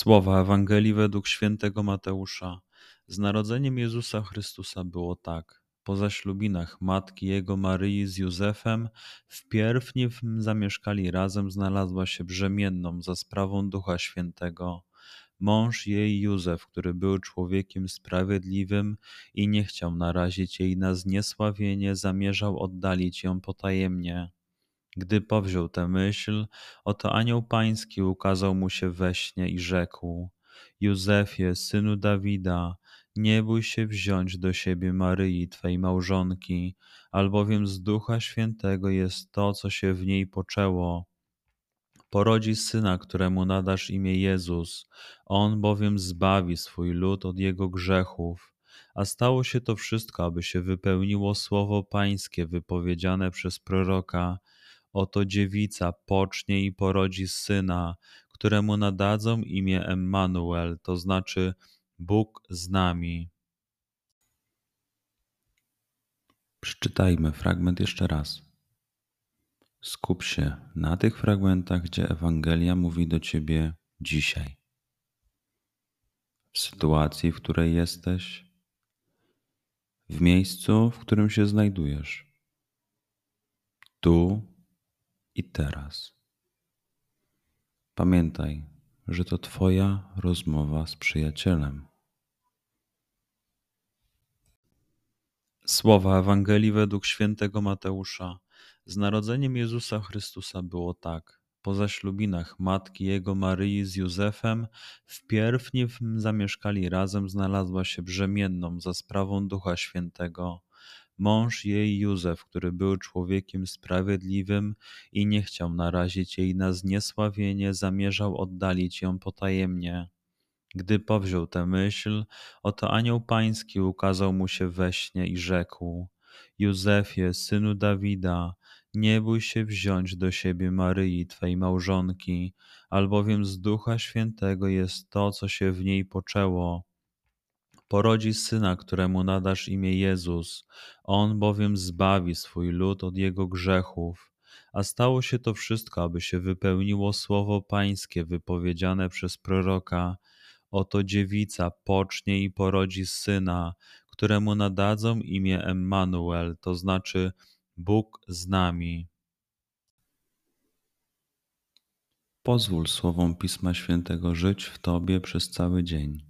Słowa Ewangelii według świętego Mateusza. Z narodzeniem Jezusa Chrystusa było tak. Po zaślubinach matki jego Maryi z Józefem, wpierw nim zamieszkali razem, znalazła się brzemienną za sprawą Ducha Świętego. Mąż jej Józef, który był człowiekiem sprawiedliwym i nie chciał narazić jej na zniesławienie, zamierzał oddalić ją potajemnie. Gdy powziął tę myśl, oto anioł pański ukazał mu się we śnie i rzekł: Józefie, synu Dawida, nie bój się wziąć do siebie Maryi, Twej małżonki, albowiem z Ducha Świętego jest to, co się w niej poczęło. Porodzi syna, któremu nadasz imię Jezus. On bowiem zbawi swój lud od jego grzechów. A stało się to wszystko, aby się wypełniło słowo Pańskie wypowiedziane przez proroka. Oto dziewica pocznie i porodzi syna, któremu nadadzą imię Emmanuel, to znaczy Bóg z nami. Przeczytajmy fragment jeszcze raz. Skup się na tych fragmentach, gdzie Ewangelia mówi do ciebie dzisiaj. W sytuacji, w której jesteś, w miejscu, w którym się znajdujesz, tu i teraz. Pamiętaj, że to Twoja rozmowa z przyjacielem. Słowa Ewangelii według świętego Mateusza. Z narodzeniem Jezusa Chrystusa było tak. Po zaślubinach matki jego Maryi z Józefem, wpierw nim zamieszkali razem, znalazła się brzemienną za sprawą Ducha Świętego. Mąż jej Józef, który był człowiekiem sprawiedliwym i nie chciał narazić jej na zniesławienie, zamierzał oddalić ją potajemnie. Gdy powziął tę myśl, oto anioł pański ukazał mu się we śnie i rzekł: Józefie, synu Dawida, nie bój się wziąć do siebie Maryi, twej małżonki, albowiem z Ducha Świętego jest to, co się w niej poczęło. Porodzi syna, któremu nadasz imię Jezus, on bowiem zbawi swój lud od jego grzechów. A stało się to wszystko, aby się wypełniło słowo Pańskie wypowiedziane przez proroka. Oto dziewica pocznie i porodzi syna, któremu nadadzą imię Emmanuel, to znaczy Bóg z nami. Pozwól słowom Pisma Świętego żyć w Tobie przez cały dzień.